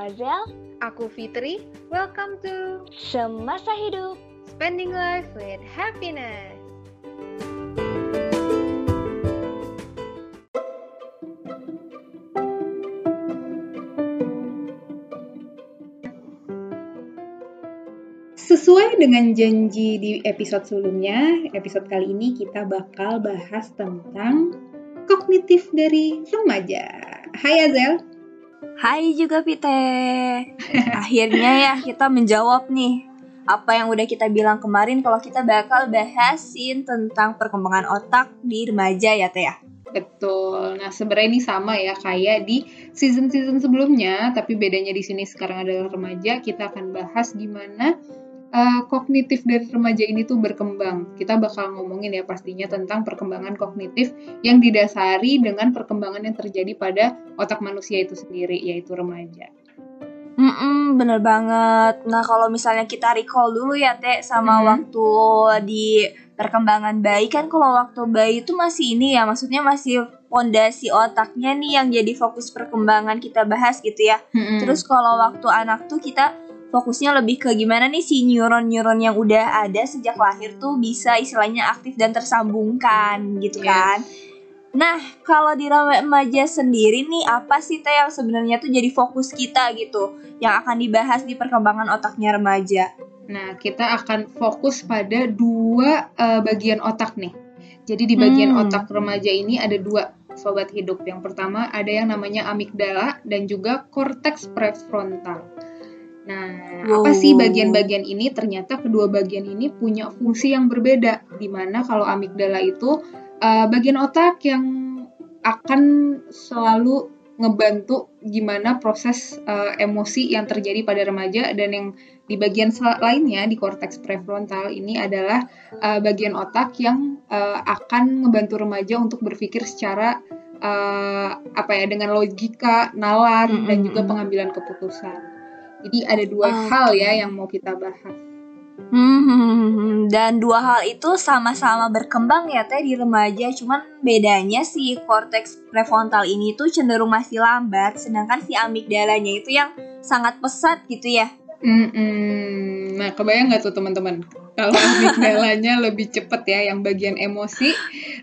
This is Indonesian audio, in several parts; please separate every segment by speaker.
Speaker 1: Azel.
Speaker 2: Aku Fitri. Welcome to
Speaker 1: Semasa Hidup.
Speaker 2: Spending Life with Happiness. Sesuai dengan janji di episode sebelumnya, episode kali ini kita bakal bahas tentang kognitif dari remaja. Hai Azel.
Speaker 1: Hai juga Pite. Akhirnya ya kita menjawab nih apa yang udah kita bilang kemarin kalau kita bakal bahasin tentang perkembangan otak di remaja ya Teh ya.
Speaker 2: Betul. Nah, sebenarnya ini sama ya kayak di season-season sebelumnya, tapi bedanya di sini sekarang adalah remaja. Kita akan bahas gimana uh, kognitif dari remaja ini tuh berkembang. Kita bakal ngomongin ya pastinya tentang perkembangan kognitif yang didasari dengan perkembangan yang terjadi pada otak manusia itu sendiri, yaitu remaja.
Speaker 1: Mm-mm, bener banget. Nah kalau misalnya kita recall dulu ya Teh sama hmm. waktu di perkembangan bayi kan kalau waktu bayi itu masih ini ya maksudnya masih pondasi otaknya nih yang jadi fokus perkembangan kita bahas gitu ya. Hmm. Terus kalau waktu anak tuh kita fokusnya lebih ke gimana nih si neuron-neuron yang udah ada sejak lahir tuh bisa istilahnya aktif dan tersambungkan gitu kan. Nah, kalau di remaja sendiri nih apa sih teh yang sebenarnya tuh jadi fokus kita gitu yang akan dibahas di perkembangan otaknya remaja?
Speaker 2: Nah, kita akan fokus pada dua uh, bagian otak nih. Jadi di bagian hmm. otak remaja ini ada dua sobat hidup. Yang pertama ada yang namanya amigdala dan juga korteks prefrontal. Nah, wow. apa sih bagian-bagian ini? Ternyata kedua bagian ini punya fungsi yang berbeda. Di mana kalau amigdala itu uh, bagian otak yang akan selalu ngebantu gimana proses uh, emosi yang terjadi pada remaja dan yang di bagian lainnya di korteks prefrontal ini adalah uh, bagian otak yang uh, akan ngebantu remaja untuk berpikir secara uh, apa ya dengan logika, nalar mm -hmm. dan juga pengambilan keputusan. Jadi ada dua okay. hal ya yang mau kita bahas.
Speaker 1: Hmm, dan dua hal itu sama-sama berkembang ya teh di remaja, cuman bedanya si korteks prefrontal ini tuh cenderung masih lambat, sedangkan si amigdalanya itu yang sangat pesat gitu ya.
Speaker 2: Mm -mm. Nah, kebayang nggak tuh teman-teman? Kalau amigdalanya lebih cepat ya, yang bagian emosi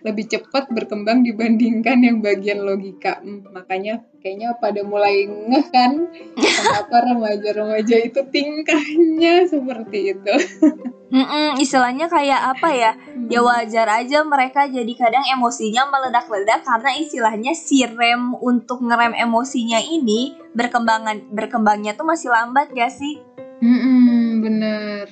Speaker 2: lebih cepat berkembang dibandingkan yang bagian logika. Hmm, makanya kayaknya pada mulai ngeh kan kenapa remaja-remaja itu tingkahnya seperti itu.
Speaker 1: Mm-mm, istilahnya kayak apa ya? Ya wajar aja mereka jadi kadang emosinya meledak-ledak karena istilahnya si rem untuk ngerem emosinya ini berkembangan berkembangnya tuh masih lambat gak sih?
Speaker 2: Mm-mm, bener.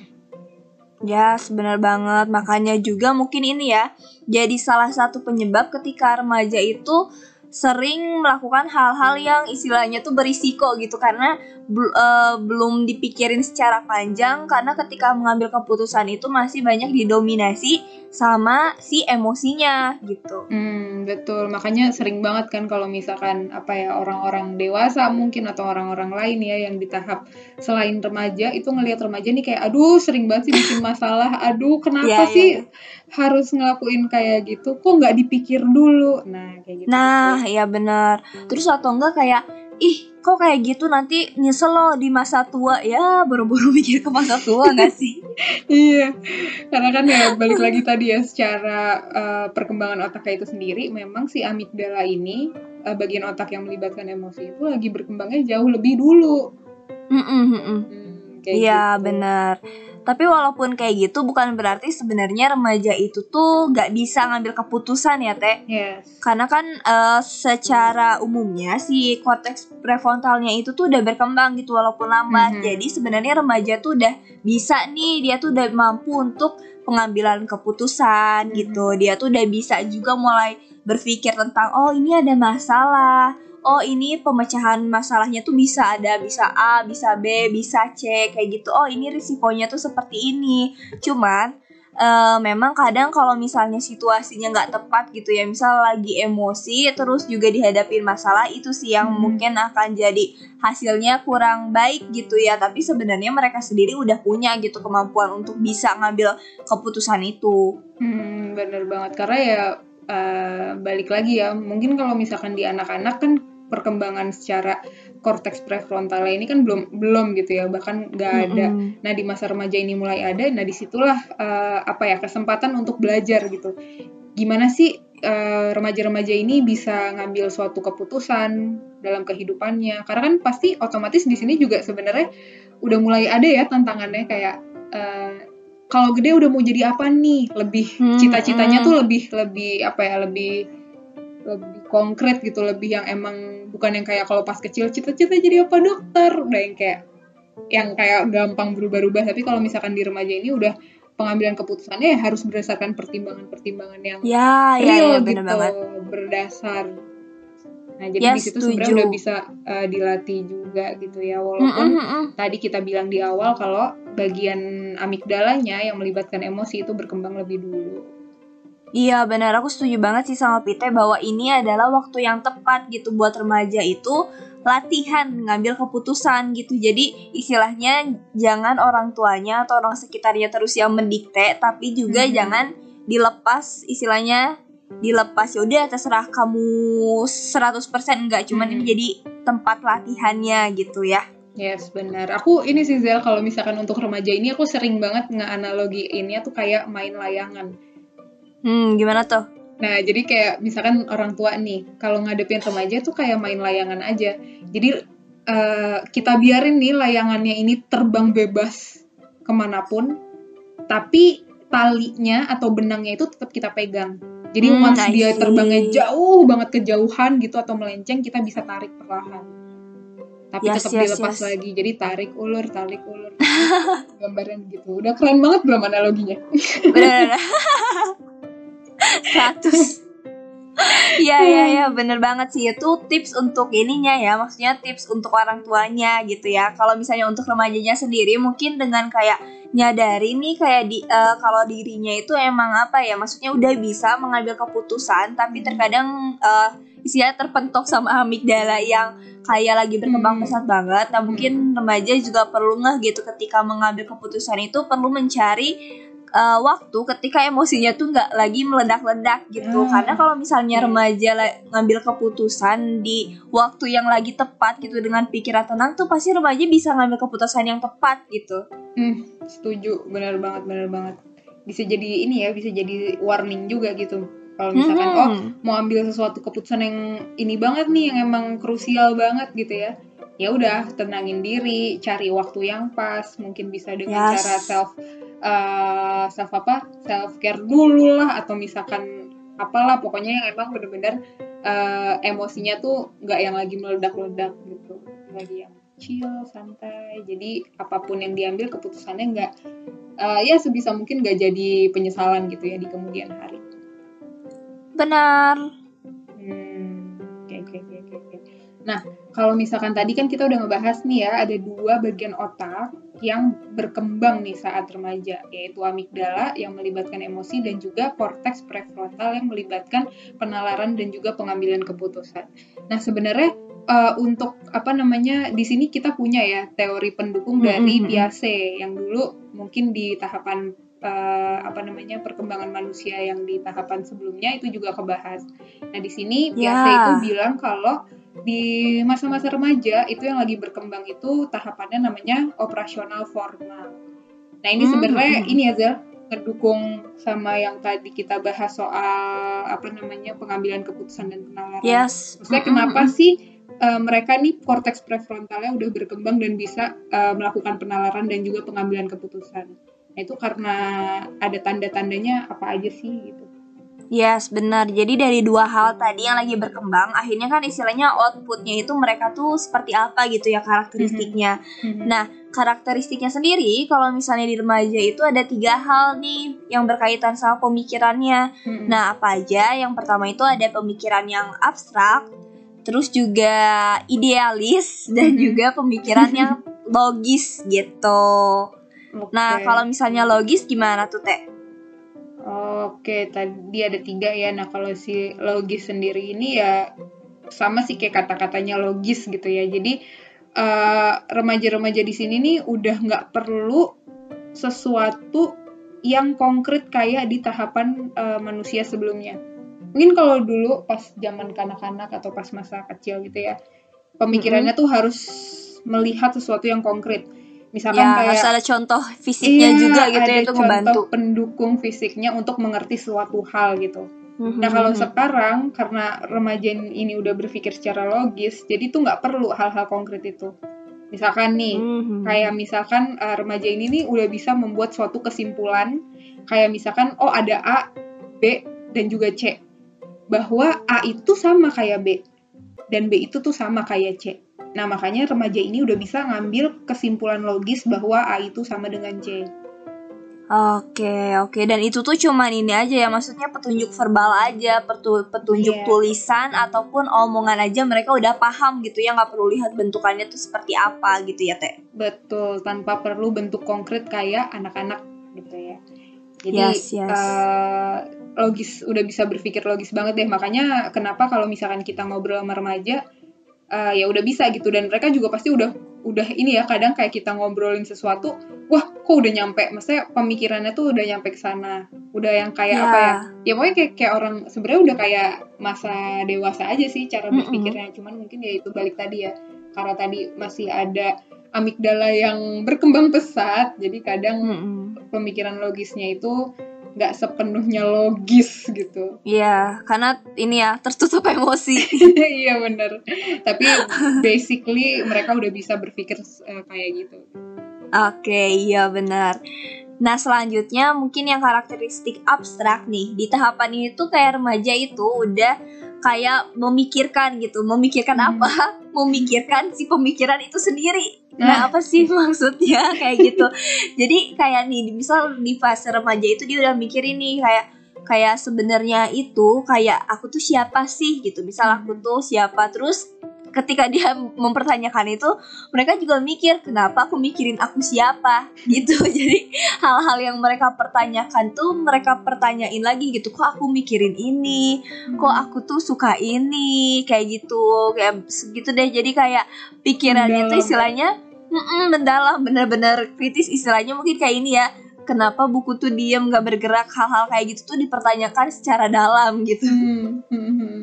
Speaker 1: Ya, sebenar banget. Makanya juga mungkin ini ya, jadi salah satu penyebab ketika remaja itu sering melakukan hal-hal yang istilahnya tuh berisiko gitu karena uh, belum dipikirin secara panjang karena ketika mengambil keputusan itu masih banyak didominasi sama si emosinya gitu.
Speaker 2: Hmm, betul. Makanya sering banget kan kalau misalkan apa ya orang-orang dewasa mungkin atau orang-orang lain ya yang di tahap selain remaja itu ngelihat remaja nih kayak aduh sering banget sih bikin masalah. Aduh, kenapa yeah, sih yeah, yeah. Harus ngelakuin kayak gitu? Kok nggak dipikir dulu? Nah, kayak gitu.
Speaker 1: Nah, iya benar. Terus atau enggak kayak ih kok kayak gitu nanti nyesel loh di masa tua ya buru-buru mikir ke masa tua gak sih
Speaker 2: iya karena kan ya balik lagi tadi ya secara uh, perkembangan otaknya itu sendiri memang si amigdala ini uh, bagian otak yang melibatkan emosi itu lagi berkembangnya jauh lebih dulu
Speaker 1: mm -mm, mm -mm. Iya gitu. benar. Tapi walaupun kayak gitu bukan berarti sebenarnya remaja itu tuh gak bisa ngambil keputusan ya teh.
Speaker 2: Yes.
Speaker 1: Karena kan uh, secara umumnya si korteks prefrontalnya itu tuh udah berkembang gitu walaupun lambat. Mm -hmm. Jadi sebenarnya remaja tuh udah bisa nih dia tuh udah mampu untuk pengambilan keputusan mm -hmm. gitu. Dia tuh udah bisa juga mulai berpikir tentang oh ini ada masalah oh ini pemecahan masalahnya tuh bisa ada bisa A, bisa B, bisa C kayak gitu. Oh ini risikonya tuh seperti ini. Cuman uh, memang kadang kalau misalnya situasinya nggak tepat gitu ya, misal lagi emosi terus juga dihadapin masalah itu sih yang hmm. mungkin akan jadi hasilnya kurang baik gitu ya. Tapi sebenarnya mereka sendiri udah punya gitu kemampuan untuk bisa ngambil keputusan itu.
Speaker 2: Hmm, bener banget karena ya uh, balik lagi ya, mungkin kalau misalkan di anak-anak kan perkembangan secara korteks prefrontalnya ini kan belum belum gitu ya bahkan nggak ada. Mm -hmm. Nah di masa remaja ini mulai ada. Nah di situlah uh, apa ya kesempatan untuk belajar gitu. Gimana sih remaja remaja-remaja ini bisa ngambil suatu keputusan dalam kehidupannya? Karena kan pasti otomatis di sini juga sebenarnya udah mulai ada ya tantangannya kayak uh, kalau gede udah mau jadi apa nih? Lebih hmm, cita-citanya hmm. tuh lebih lebih apa ya lebih lebih konkret gitu lebih yang emang bukan yang kayak kalau pas kecil cita-cita jadi apa dokter? Udah yang kayak yang kayak gampang berubah-ubah. Tapi kalau misalkan di remaja ini udah pengambilan keputusannya ya harus berdasarkan pertimbangan-pertimbangan yang
Speaker 1: ya, real ya, ya, gitu banget.
Speaker 2: berdasar. Nah jadi ya, di situ sebenarnya udah bisa uh, dilatih juga gitu ya. Walaupun mm -mm, tadi kita bilang di awal kalau bagian amigdalanya yang melibatkan emosi itu berkembang lebih dulu
Speaker 1: Iya benar, aku setuju banget sih sama Pite bahwa ini adalah waktu yang tepat gitu buat remaja itu latihan ngambil keputusan gitu. Jadi istilahnya jangan orang tuanya atau orang sekitarnya terus yang mendikte, tapi juga hmm. jangan dilepas istilahnya dilepas ya udah terserah kamu 100% enggak cuman hmm. ini jadi tempat latihannya gitu ya.
Speaker 2: Yes, benar. Aku ini sih Zel, kalau misalkan untuk remaja ini aku sering banget nge-analogi ini tuh kayak main layangan
Speaker 1: Hmm, gimana tuh?
Speaker 2: Nah, jadi kayak misalkan orang tua nih, kalau ngadepin remaja tuh kayak main layangan aja. Jadi uh, kita biarin nih layangannya ini terbang bebas ke mana pun, tapi talinya atau benangnya itu tetap kita pegang. Jadi hmm, once dia terbangnya jauh banget kejauhan gitu atau melenceng, kita bisa tarik perlahan. Tapi yes, tetap yes, dilepas yes. lagi. Jadi tarik ulur, tarik ulur. Gambaran gitu. Udah keren banget belum analoginya? Benar.
Speaker 1: 100 Iya iya iya. Bener banget sih. Itu tips untuk ininya ya. Maksudnya tips untuk orang tuanya gitu ya. Kalau misalnya untuk remajanya sendiri mungkin dengan kayak nyadari nih kayak di uh, kalau dirinya itu emang apa ya maksudnya udah bisa mengambil keputusan tapi hmm. terkadang uh, isinya terpentok sama amigdala yang kayak lagi berkembang hmm. pesat banget. Nah mungkin remaja juga perlu ngeh gitu ketika mengambil keputusan itu perlu mencari uh, waktu ketika emosinya tuh nggak lagi meledak-ledak gitu. Hmm. karena kalau misalnya remaja ngambil keputusan di waktu yang lagi tepat gitu dengan pikiran tenang tuh pasti remaja bisa ngambil keputusan yang tepat gitu.
Speaker 2: Hmm, setuju. Benar banget benar banget. Bisa jadi ini ya bisa jadi warning juga gitu. Kalau misalkan hmm. oh mau ambil sesuatu keputusan yang ini banget nih yang emang krusial banget gitu ya. Ya udah tenangin diri cari waktu yang pas. Mungkin bisa dengan yes. cara self uh, self apa self care dulu lah atau misalkan apalah pokoknya yang emang bener-bener uh, emosinya tuh nggak yang lagi meledak-ledak gitu. Lagi yang chill santai. Jadi apa pun yang diambil keputusannya nggak uh, ya sebisa mungkin nggak jadi penyesalan gitu ya di kemudian hari.
Speaker 1: Benar.
Speaker 2: Hmm oke oke oke oke. Nah kalau misalkan tadi kan kita udah ngebahas nih ya, ada dua bagian otak yang berkembang nih saat remaja, yaitu amigdala yang melibatkan emosi dan juga korteks prefrontal yang melibatkan penalaran dan juga pengambilan keputusan. Nah, sebenarnya uh, untuk apa namanya di sini kita punya ya teori pendukung mm-hmm. dari Piaget yang dulu mungkin di tahapan uh, apa namanya perkembangan manusia yang di tahapan sebelumnya itu juga kebahas. Nah, di sini yeah. Piaget itu bilang kalau di masa-masa remaja itu yang lagi berkembang itu tahapannya namanya operasional formal. Nah ini hmm, sebenarnya hmm. ini ya Zel ngedukung sama yang tadi kita bahas soal apa namanya pengambilan keputusan dan penalaran.
Speaker 1: Yes.
Speaker 2: Maksudnya hmm, kenapa hmm. sih uh, mereka nih korteks prefrontalnya udah berkembang dan bisa uh, melakukan penalaran dan juga pengambilan keputusan. Nah itu karena ada tanda-tandanya apa aja sih gitu.
Speaker 1: Yes, benar. Jadi dari dua hal tadi yang lagi berkembang, akhirnya kan istilahnya outputnya itu mereka tuh seperti apa gitu ya karakteristiknya. Mm-hmm. Nah, karakteristiknya sendiri kalau misalnya di remaja itu ada tiga hal nih yang berkaitan sama pemikirannya. Mm-hmm. Nah, apa aja? Yang pertama itu ada pemikiran yang abstrak, terus juga idealis dan mm-hmm. juga pemikiran yang logis gitu. Okay. Nah, kalau misalnya logis gimana tuh, Teh?
Speaker 2: Oke, tadi ada tiga ya. Nah, kalau si logis sendiri ini ya sama sih kayak kata-katanya logis gitu ya. Jadi remaja remaja-remaja di sini nih udah nggak perlu sesuatu yang konkret kayak di tahapan uh, manusia sebelumnya. Mungkin kalau dulu pas zaman kanak-kanak atau pas masa kecil gitu ya, pemikirannya tuh harus melihat sesuatu yang konkret. Misalkan
Speaker 1: Ya,
Speaker 2: kayak
Speaker 1: harus ada contoh fisiknya
Speaker 2: Iya,
Speaker 1: juga gitu ya
Speaker 2: ada
Speaker 1: itu
Speaker 2: contoh
Speaker 1: ngebantu.
Speaker 2: pendukung fisiknya untuk mengerti suatu hal gitu.
Speaker 1: Mhm,
Speaker 2: Nah kalau sekarang karena remaja ini udah berpikir secara logis, jadi tuh nggak perlu hal-hal konkret itu. Misalkan nih,
Speaker 1: Mhm.
Speaker 2: kayak misalkan uh, remaja ini nih udah bisa membuat suatu kesimpulan, kayak misalkan oh ada A, B dan juga C, bahwa A itu sama kayak B dan B itu tuh sama kayak C. Nah makanya remaja ini udah bisa ngambil kesimpulan logis bahwa A itu sama dengan C.
Speaker 1: Oke, oke. Dan itu tuh cuman ini aja ya, maksudnya petunjuk verbal aja, petu- petunjuk
Speaker 2: Iya.
Speaker 1: tulisan ataupun omongan aja mereka udah paham gitu ya, nggak perlu lihat bentukannya tuh seperti apa gitu ya, Teh.
Speaker 2: Betul, tanpa perlu bentuk konkret kayak anak-anak gitu ya. Jadi
Speaker 1: Yes, yes.
Speaker 2: eh, logis udah bisa berpikir logis banget deh. Makanya kenapa kalau misalkan kita ngobrol sama remaja eh, ya udah bisa gitu dan mereka juga pasti udah udah ini ya kadang kayak kita ngobrolin sesuatu, wah kok udah nyampe. Maksudnya pemikirannya tuh udah nyampe ke sana. Udah yang kayak
Speaker 1: Ya.
Speaker 2: apa ya? Ya pokoknya kayak, kayak orang sebenarnya udah kayak masa dewasa aja sih cara berpikirnya. Cuman mungkin ya itu balik tadi ya. Karena tadi masih ada amigdala yang berkembang pesat, jadi kadang
Speaker 1: Mm-mm.
Speaker 2: pemikiran logisnya itu nggak sepenuhnya logis gitu.
Speaker 1: Iya, karena ini ya tertutup emosi.
Speaker 2: Iya bener. Tapi basically mereka udah bisa berpikir eh, kayak gitu.
Speaker 1: Oke, iya benar. Nah, selanjutnya mungkin yang karakteristik abstrak nih. Di tahapan ini tuh kayak remaja itu udah kayak memikirkan gitu. Memikirkan
Speaker 2: Hmm.
Speaker 1: apa? Memikirkan si pemikiran itu sendiri.
Speaker 2: Nah.
Speaker 1: Nah, apa sih maksudnya? Kayak gitu. Jadi kayak nih, misal di fase remaja itu dia udah mikirin nih kayak kayak sebenarnya itu kayak aku tuh siapa sih? gitu. Misal aku tuh siapa. Terus ketika dia mempertanyakan itu mereka juga mikir kenapa aku mikirin aku siapa? gitu. Jadi hal-hal yang mereka pertanyakan tuh mereka pertanyain lagi gitu. Kok aku mikirin ini? Kok aku tuh suka ini? Kayak gitu. Kayak segitu deh. Jadi kayak pikirannya tuh istilahnya mm-mm, mendalam bener-bener kritis istilahnya. Mungkin kayak ini ya kenapa buku tuh diem gak bergerak hal-hal kayak gitu tuh dipertanyakan secara dalam gitu.
Speaker 2: Hmm, hmm, hmm.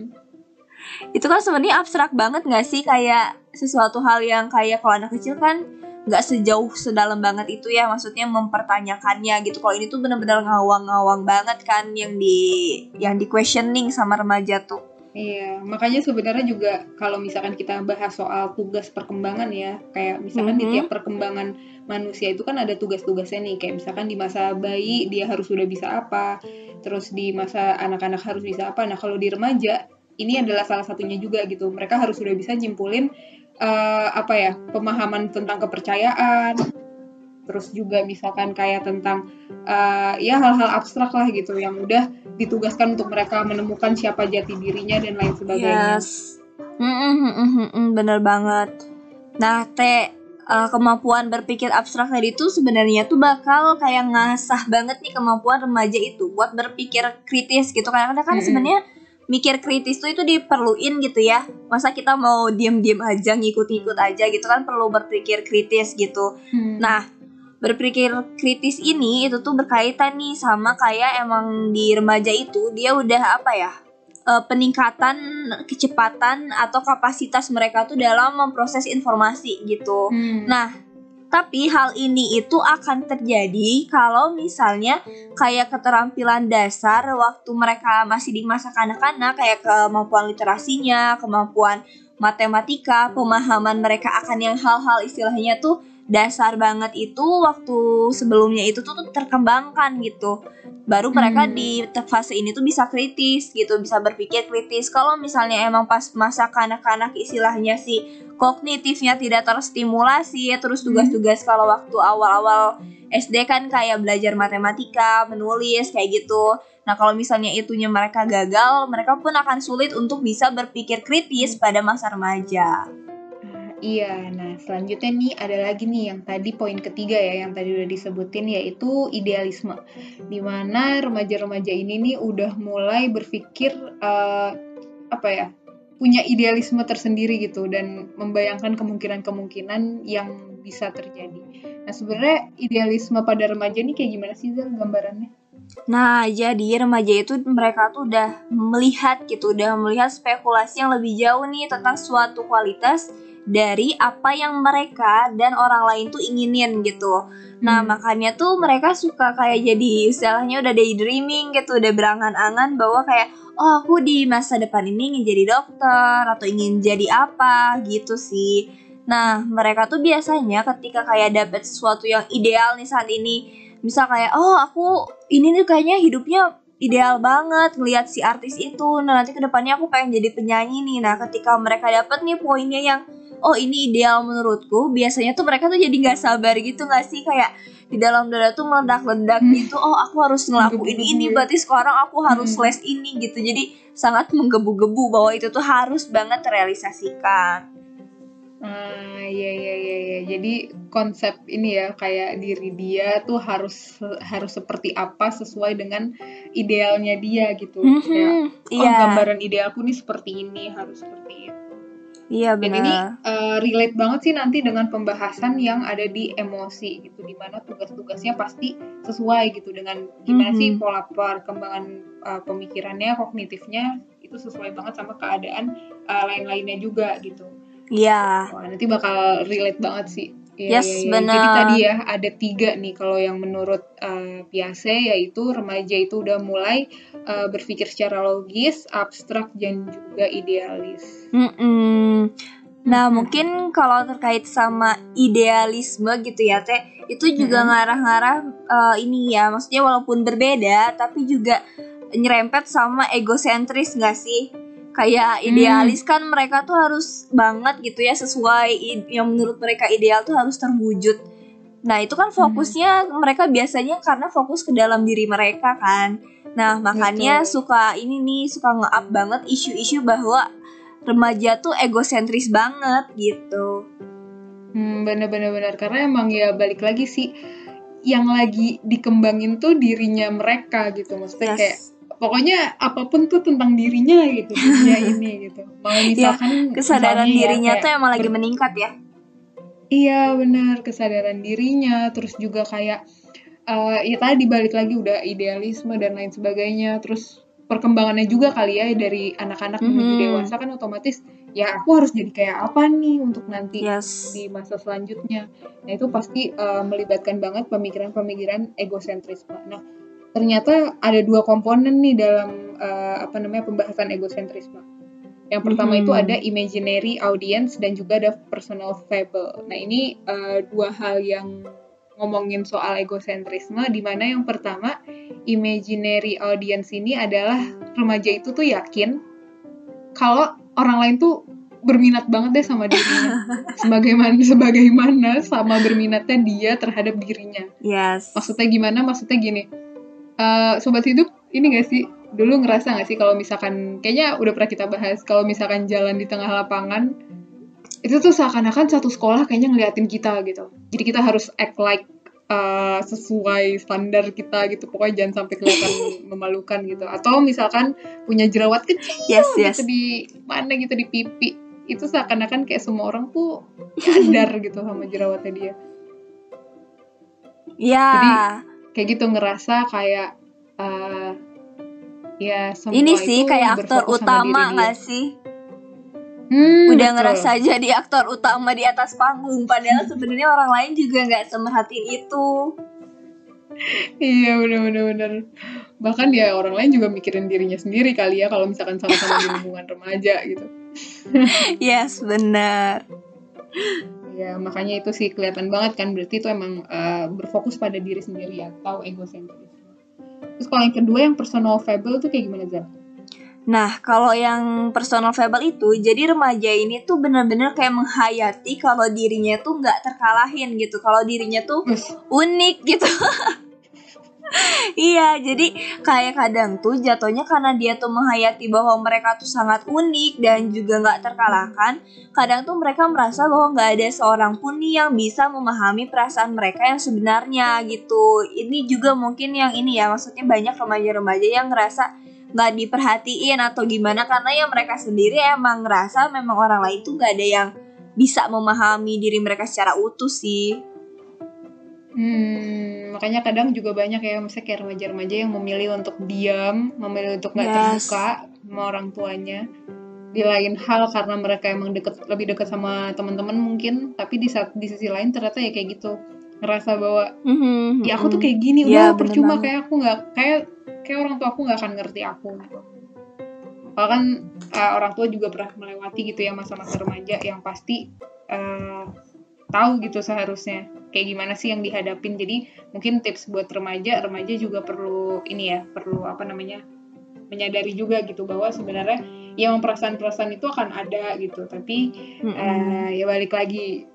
Speaker 1: itu kan sebenarnya abstrak banget nggak sih? Kayak sesuatu hal yang kayak kalau anak kecil kan nggak sejauh sedalam banget itu ya maksudnya mempertanyakannya gitu. Kalau ini tuh bener-bener ngawang-ngawang banget kan yang di yang di questioning sama remaja tuh
Speaker 2: Iya, makanya sebenarnya juga kalau misalkan kita bahas soal tugas perkembangan ya, kayak misalkan di
Speaker 1: Mhm.
Speaker 2: tiap perkembangan manusia itu kan ada tugas-tugasnya nih, kayak misalkan di masa bayi dia harus sudah bisa apa, terus di masa anak-anak harus bisa apa. Nah, kalau di remaja ini adalah salah satunya juga gitu. Mereka harus sudah bisa nyimpulin eh, apa ya, pemahaman tentang kepercayaan, terus juga misalkan kayak tentang eh, ya hal-hal abstrak lah gitu yang udah ditugaskan untuk mereka menemukan siapa jati dirinya dan lain sebagainya.
Speaker 1: yes Mm, mm, mm, mm, mm, bener banget nah teh eh, kemampuan berpikir abstrak tadi itu sebenarnya tuh bakal kayak ngasah banget nih kemampuan remaja itu buat berpikir kritis gitu kadang-kadang kan
Speaker 2: Mm-mm.
Speaker 1: sebenarnya mikir kritis tuh itu diperluin gitu ya masa kita mau diem-diem aja ngikut-ngikut aja gitu kan perlu berpikir kritis gitu
Speaker 2: Hmm.
Speaker 1: nah berpikir kritis ini itu tuh berkaitan nih sama kayak emang di remaja itu dia udah apa ya eh, peningkatan kecepatan atau kapasitas mereka tuh dalam memproses informasi gitu
Speaker 2: Hmm.
Speaker 1: Nah, tapi hal ini itu akan terjadi kalau misalnya kayak keterampilan dasar waktu mereka masih di masa kanak-kanak kayak kemampuan literasinya, kemampuan matematika, pemahaman mereka akan yang hal-hal istilahnya tuh dasar banget itu waktu sebelumnya itu tuh, tuh terkembangkan gitu. Baru mereka
Speaker 2: Hmm.
Speaker 1: di fase ini tuh bisa kritis gitu, bisa berpikir kritis. Kalau misalnya emang pas masa kanak-kanak istilahnya sih kognitifnya tidak terstimulasi terus tugas-tugas kalau waktu awal-awal SD kan kayak belajar matematika, menulis kayak gitu. Nah, kalau misalnya itunya mereka gagal, mereka pun akan sulit untuk bisa berpikir kritis pada masa remaja.
Speaker 2: Iya, nah selanjutnya nih ada lagi nih yang tadi poin ketiga ya yang tadi udah disebutin yaitu idealisme. Di mana remaja-remaja ini nih udah mulai berpikir eh, apa ya punya idealisme tersendiri gitu dan membayangkan kemungkinan-kemungkinan yang bisa terjadi. Nah sebenarnya idealisme pada remaja ini kayak gimana sih Zal gambarannya?
Speaker 1: Nah, jadi remaja itu mereka tuh udah melihat gitu, udah melihat spekulasi yang lebih jauh nih tentang suatu kualitas dari apa yang mereka dan orang lain tuh inginin gitu. Nah, hmm. makanya tuh mereka suka kayak jadi istilahnya udah daydreaming gitu, udah berangan-angan bahwa kayak oh aku di masa depan ini ingin jadi dokter atau ingin jadi apa gitu sih. Nah, mereka tuh biasanya ketika kayak dapet sesuatu yang ideal nih saat ini, misal kayak oh aku ini nih kayaknya hidupnya ideal banget ngelihat si artis itu. Nah, nanti ke depannya aku pengen jadi penyanyi nih. Nah, ketika mereka dapet nih poinnya yang oh ini ideal menurutku biasanya tuh mereka tuh jadi nggak sabar gitu nggak sih kayak di dalam dada tuh meledak-ledak hmm. gitu oh aku harus ngelakuin ini berarti sekarang aku harus hmm. les ini gitu jadi sangat menggebu-gebu bahwa itu tuh harus banget terrealisasikan
Speaker 2: Ah, iya iya iya iya. Jadi konsep ini ya kayak diri dia tuh harus harus seperti apa sesuai dengan idealnya dia gitu. Mm -hmm, kayak oh yeah. gambaran idealku nih seperti ini, harus seperti itu.
Speaker 1: Iya benar. Dan ini
Speaker 2: uh, relate banget sih nanti dengan pembahasan yang ada di emosi gitu, di mana tugas-tugasnya pasti sesuai gitu dengan gimana mm -hmm. sih pola perkembangan uh, pemikirannya, kognitifnya itu sesuai banget sama keadaan uh, lain-lainnya juga gitu.
Speaker 1: Iya.
Speaker 2: Wah nanti bakal relate banget sih.
Speaker 1: Ya, yes, ya, ya. benar.
Speaker 2: Jadi tadi ya ada tiga nih kalau yang menurut uh, Piase yaitu remaja itu udah mulai uh, berpikir secara logis, abstrak dan juga idealis.
Speaker 1: Mm -mm. Nah hmm. mungkin kalau terkait sama idealisme gitu ya Teh, itu juga ngarah-ngarah uh, ini ya, maksudnya walaupun berbeda tapi juga nyerempet sama egosentris gak sih? Kayak hmm. idealis hmm. kan mereka tuh harus banget gitu ya sesuai yang menurut mereka ideal tuh harus terwujud. Nah itu kan fokusnya hmm. mereka biasanya karena fokus ke dalam diri mereka kan. Nah makanya Betul. suka ini nih suka nge-up banget isu-isu bahwa remaja tuh egosentris banget gitu.
Speaker 2: Hmm, bener-bener bener karena emang ya balik lagi sih yang lagi dikembangin tuh dirinya mereka gitu maksudnya yes. kayak pokoknya apa pun tuh tentang dirinya gitu dunia ini gitu mau ya, misalkan
Speaker 1: ya, kesadaran dirinya ya, tuh emang lagi meningkat ya
Speaker 2: iya benar kesadaran dirinya terus juga kayak uh, ya tadi balik lagi udah idealisme dan lain sebagainya terus perkembangannya juga kali ya dari anak-anak mm -hmm. menuju dewasa kan otomatis ya aku harus jadi kayak apa nih untuk nanti yes. di masa selanjutnya nah itu pasti uh, melibatkan banget pemikiran-pemikiran egosentrisme nah ternyata ada dua komponen nih dalam uh, apa namanya pembahasan egosentrisme. Yang pertama mm-hmm. itu ada imaginary audience dan juga ada personal fable. Nah ini uh, dua hal yang ngomongin soal egosentrisme, di mana yang pertama imaginary audience ini adalah remaja itu tuh yakin kalau orang lain tuh berminat banget deh sama dirinya sebagaimana sebagaimana sama berminatnya dia terhadap dirinya.
Speaker 1: Yes.
Speaker 2: Maksudnya gimana? Maksudnya gini uh, sobat hidup ini gak sih? Dulu ngerasa gak sih kalau misalkan kayaknya udah pernah kita bahas kalau misalkan jalan di tengah lapangan itu tuh seakan-akan satu sekolah kayaknya ngeliatin kita gitu. Jadi kita harus act like uh, sesuai standar kita gitu. Pokoknya jangan sampai kelihatan memalukan gitu. Atau misalkan punya jerawat kecil yes, yes. gitu di mana gitu di pipi. Itu seakan-akan kayak semua orang tuh sadar gitu sama jerawatnya dia.
Speaker 1: Ya.
Speaker 2: Jadi kayak gitu ngerasa kayak uh, ya semua
Speaker 1: ini sih kayak aktor utama nggak sih? Hmm, udah betul. ngerasa jadi aktor utama di atas panggung padahal sebenarnya orang lain juga nggak semerhatiin itu.
Speaker 2: Iya bener-bener bener bahkan ya orang lain juga mikirin dirinya sendiri kali ya kalau misalkan sama-sama di lingkungan remaja gitu.
Speaker 1: Yes benar
Speaker 2: Ya, makanya itu sih kelihatan banget kan berarti itu emang uh, berfokus pada diri sendiri atau egosentris. Terus kalau yang kedua yang personal fable tuh kayak gimana Zan?
Speaker 1: Nah, kalau yang personal fable itu, jadi remaja ini tuh bener-bener kayak menghayati kalau dirinya tuh nggak terkalahin gitu, kalau dirinya tuh unik gitu. iya, jadi kayak kadang tuh jatuhnya karena dia tuh menghayati bahwa mereka tuh sangat unik dan juga nggak terkalahkan. Kadang tuh mereka merasa bahwa nggak ada seorang pun nih yang bisa memahami perasaan mereka yang sebenarnya gitu. Ini juga mungkin yang ini ya, maksudnya banyak remaja-remaja yang ngerasa nggak diperhatiin atau gimana karena ya mereka sendiri emang ngerasa memang orang lain tuh nggak ada yang bisa memahami diri mereka secara utuh sih.
Speaker 2: Hmm, makanya kadang juga banyak ya misalnya kayak remaja-remaja yang memilih untuk diam memilih untuk nggak
Speaker 1: Yes.
Speaker 2: terbuka sama orang tuanya di lain hal karena mereka emang deket lebih dekat sama teman-teman mungkin tapi di saat di sisi lain ternyata ya kayak gitu ngerasa bahwa
Speaker 1: Mhm,
Speaker 2: ya aku tuh
Speaker 1: mhm.
Speaker 2: kayak gini
Speaker 1: Iya,
Speaker 2: udah
Speaker 1: bener
Speaker 2: percuma
Speaker 1: banget.
Speaker 2: kayak aku nggak kayak kayak orang tua aku nggak akan ngerti aku bahkan eh, orang tua juga pernah melewati gitu ya masa-masa remaja yang pasti eh, tahu gitu seharusnya kayak gimana sih yang dihadapin jadi mungkin tips buat remaja remaja juga perlu ini ya perlu apa namanya menyadari juga gitu bahwa sebenarnya ya emang perasaan-perasaan itu akan ada gitu tapi
Speaker 1: Mhm.
Speaker 2: eh, ya balik lagi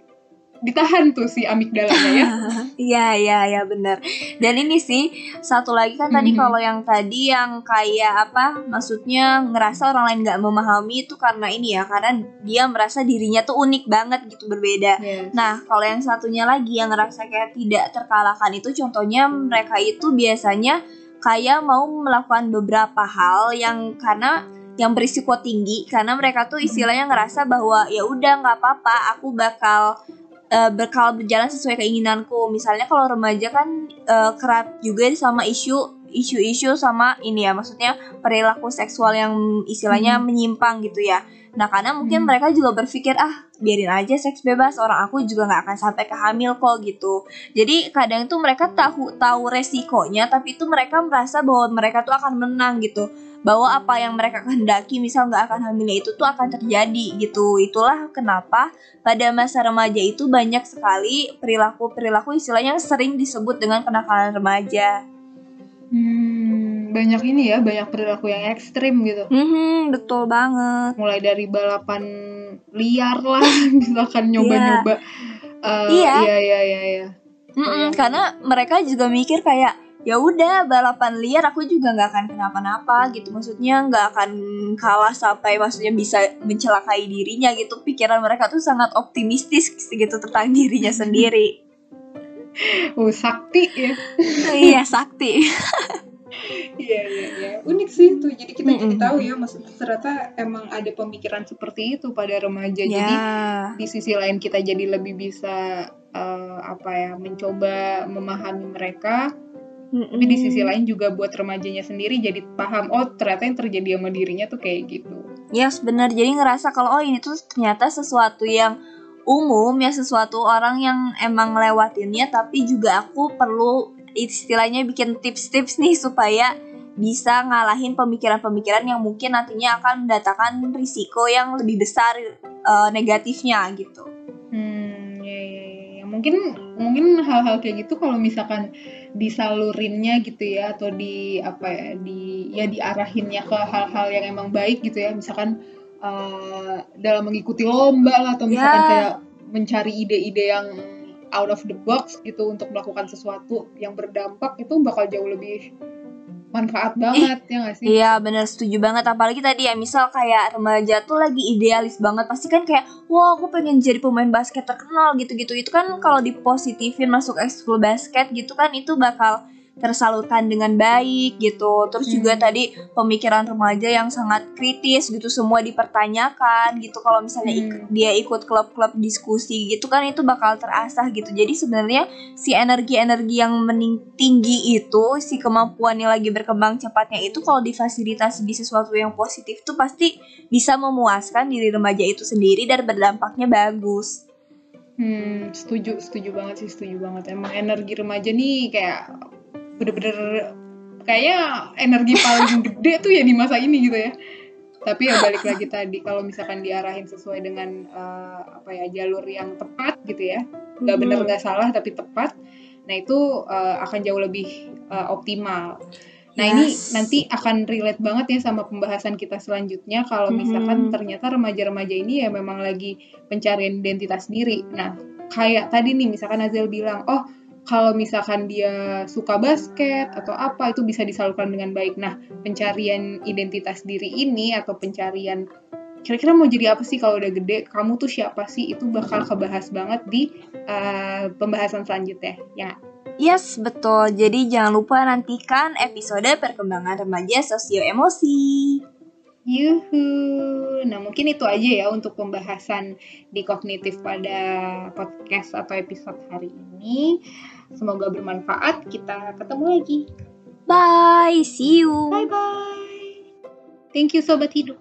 Speaker 2: ditahan tuh si amigdalanya ya
Speaker 1: Iya iya iya benar. Dan ini sih satu lagi kan tadi
Speaker 2: Mhm.
Speaker 1: kalau yang tadi yang kayak apa? Maksudnya ngerasa orang lain nggak memahami itu karena ini ya, karena dia merasa dirinya tuh unik banget gitu berbeda.
Speaker 2: Yes.
Speaker 1: Nah, kalau yang satunya lagi yang ngerasa kayak tidak terkalahkan itu contohnya mereka itu biasanya kayak mau melakukan beberapa hal yang karena yang berisiko tinggi karena mereka tuh istilahnya ngerasa bahwa ya udah nggak apa-apa aku bakal eh, bakal berjalan sesuai keinginanku. Misalnya kalau remaja kan eh, kerap juga sama isu isu-isu sama ini ya maksudnya perilaku seksual yang istilahnya
Speaker 2: Hmm.
Speaker 1: menyimpang gitu ya. Nah karena mungkin
Speaker 2: Hmm.
Speaker 1: mereka juga berpikir ah biarin aja seks bebas orang aku juga nggak akan sampai ke hamil kok gitu. Jadi kadang itu mereka tahu tahu resikonya tapi itu mereka merasa bahwa mereka tuh akan menang gitu. Bahwa apa yang mereka kehendaki misal nggak akan hamilnya itu tuh akan terjadi gitu. Itulah kenapa pada masa remaja itu banyak sekali perilaku perilaku istilahnya sering disebut dengan kenakalan remaja
Speaker 2: Hmm, banyak ini ya, banyak perilaku yang ekstrim gitu.
Speaker 1: hmm betul banget
Speaker 2: Mulai dari balapan liar lah, misalkan nyoba-nyoba. Eh,
Speaker 1: Iya.
Speaker 2: Iya, iya, iya, iya.
Speaker 1: Mm-mm,
Speaker 2: Bayang.
Speaker 1: karena mereka juga mikir kayak ya udah balapan liar aku juga nggak akan kenapa-napa gitu maksudnya nggak akan kalah sampai maksudnya bisa mencelakai dirinya gitu pikiran mereka tuh sangat optimistis gitu tentang dirinya sendiri
Speaker 2: Oh, sakti ya.
Speaker 1: iya sakti
Speaker 2: Iya, iya, iya. Unik sih tuh. Jadi kita jadi
Speaker 1: Mm-mm.
Speaker 2: tahu ya, maksudnya ternyata emang ada pemikiran seperti itu pada remaja. Jadi
Speaker 1: ya
Speaker 2: di sisi lain kita jadi lebih bisa eh, apa ya, mencoba memahami mereka. Tapi di sisi lain juga buat remajanya sendiri jadi paham, oh ternyata yang terjadi sama dirinya tuh kayak gitu.
Speaker 1: Yes benar jadi ngerasa kalau oh ini tuh ternyata sesuatu yang umum ya sesuatu orang yang emang lewatinnya tapi juga aku perlu istilahnya bikin tips-tips nih supaya bisa ngalahin pemikiran-pemikiran yang mungkin nantinya akan mendatangkan risiko yang lebih besar eh, negatifnya gitu.
Speaker 2: Hmm, ya, ya, ya. Mungkin mungkin hal-hal kayak gitu kalau misalkan disalurinnya gitu ya atau di apa ya di ya diarahinnya ke hal-hal yang emang baik gitu ya misalkan eh, dalam mengikuti lomba lah atau misalkan
Speaker 1: Ya.
Speaker 2: kayak mencari ide-ide yang out of the box gitu untuk melakukan sesuatu yang berdampak itu bakal jauh lebih manfaat banget ya nggak sih?
Speaker 1: Iya bener setuju banget apalagi tadi ya misal kayak remaja tuh lagi idealis banget pasti kan kayak wah aku pengen jadi pemain basket terkenal gitu-gitu itu kan kalau dipositifin masuk ekskul basket gitu kan itu bakal tersalurkan dengan baik gitu terus juga
Speaker 2: Hmm.
Speaker 1: tadi pemikiran remaja yang sangat kritis gitu semua dipertanyakan gitu kalau misalnya ik-
Speaker 2: Hmm.
Speaker 1: dia ikut klub-klub diskusi gitu kan itu bakal terasah gitu jadi sebenarnya si energi-energi yang mening tinggi itu si kemampuannya lagi berkembang cepatnya itu kalau difasilitasi di sesuatu yang positif tuh pasti bisa memuaskan diri remaja itu sendiri dan berdampaknya bagus.
Speaker 2: Hmm, setuju, setuju banget sih, setuju banget. Emang energi remaja nih kayak bener-bener kayaknya energi paling gede tuh ya di masa ini gitu ya. Tapi ya balik lagi tadi kalau misalkan diarahin sesuai dengan eh, apa ya jalur yang tepat gitu ya, nggak
Speaker 1: Mhm.
Speaker 2: bener nggak salah tapi tepat. Nah itu eh, akan jauh lebih eh, optimal. Nah ini
Speaker 1: Yes.
Speaker 2: nanti akan relate banget ya sama pembahasan kita selanjutnya kalau misalkan
Speaker 1: Mhm.
Speaker 2: ternyata remaja-remaja ini ya memang lagi pencarian identitas diri. Nah kayak tadi nih misalkan Azel bilang, oh kalau misalkan dia suka basket atau apa itu bisa disalurkan dengan baik. Nah pencarian identitas diri ini atau pencarian kira-kira mau jadi apa sih kalau udah gede? Kamu tuh siapa sih? Itu bakal kebahas banget di eh, pembahasan selanjutnya. Ya?
Speaker 1: Yes, betul. Jadi jangan lupa nantikan episode perkembangan remaja sosio emosi.
Speaker 2: Yuhu. Nah, mungkin itu aja ya untuk pembahasan di kognitif pada podcast atau episode hari ini. Semoga bermanfaat. Kita ketemu lagi.
Speaker 1: Bye, see you.
Speaker 2: Bye bye. Thank you sobat hidup.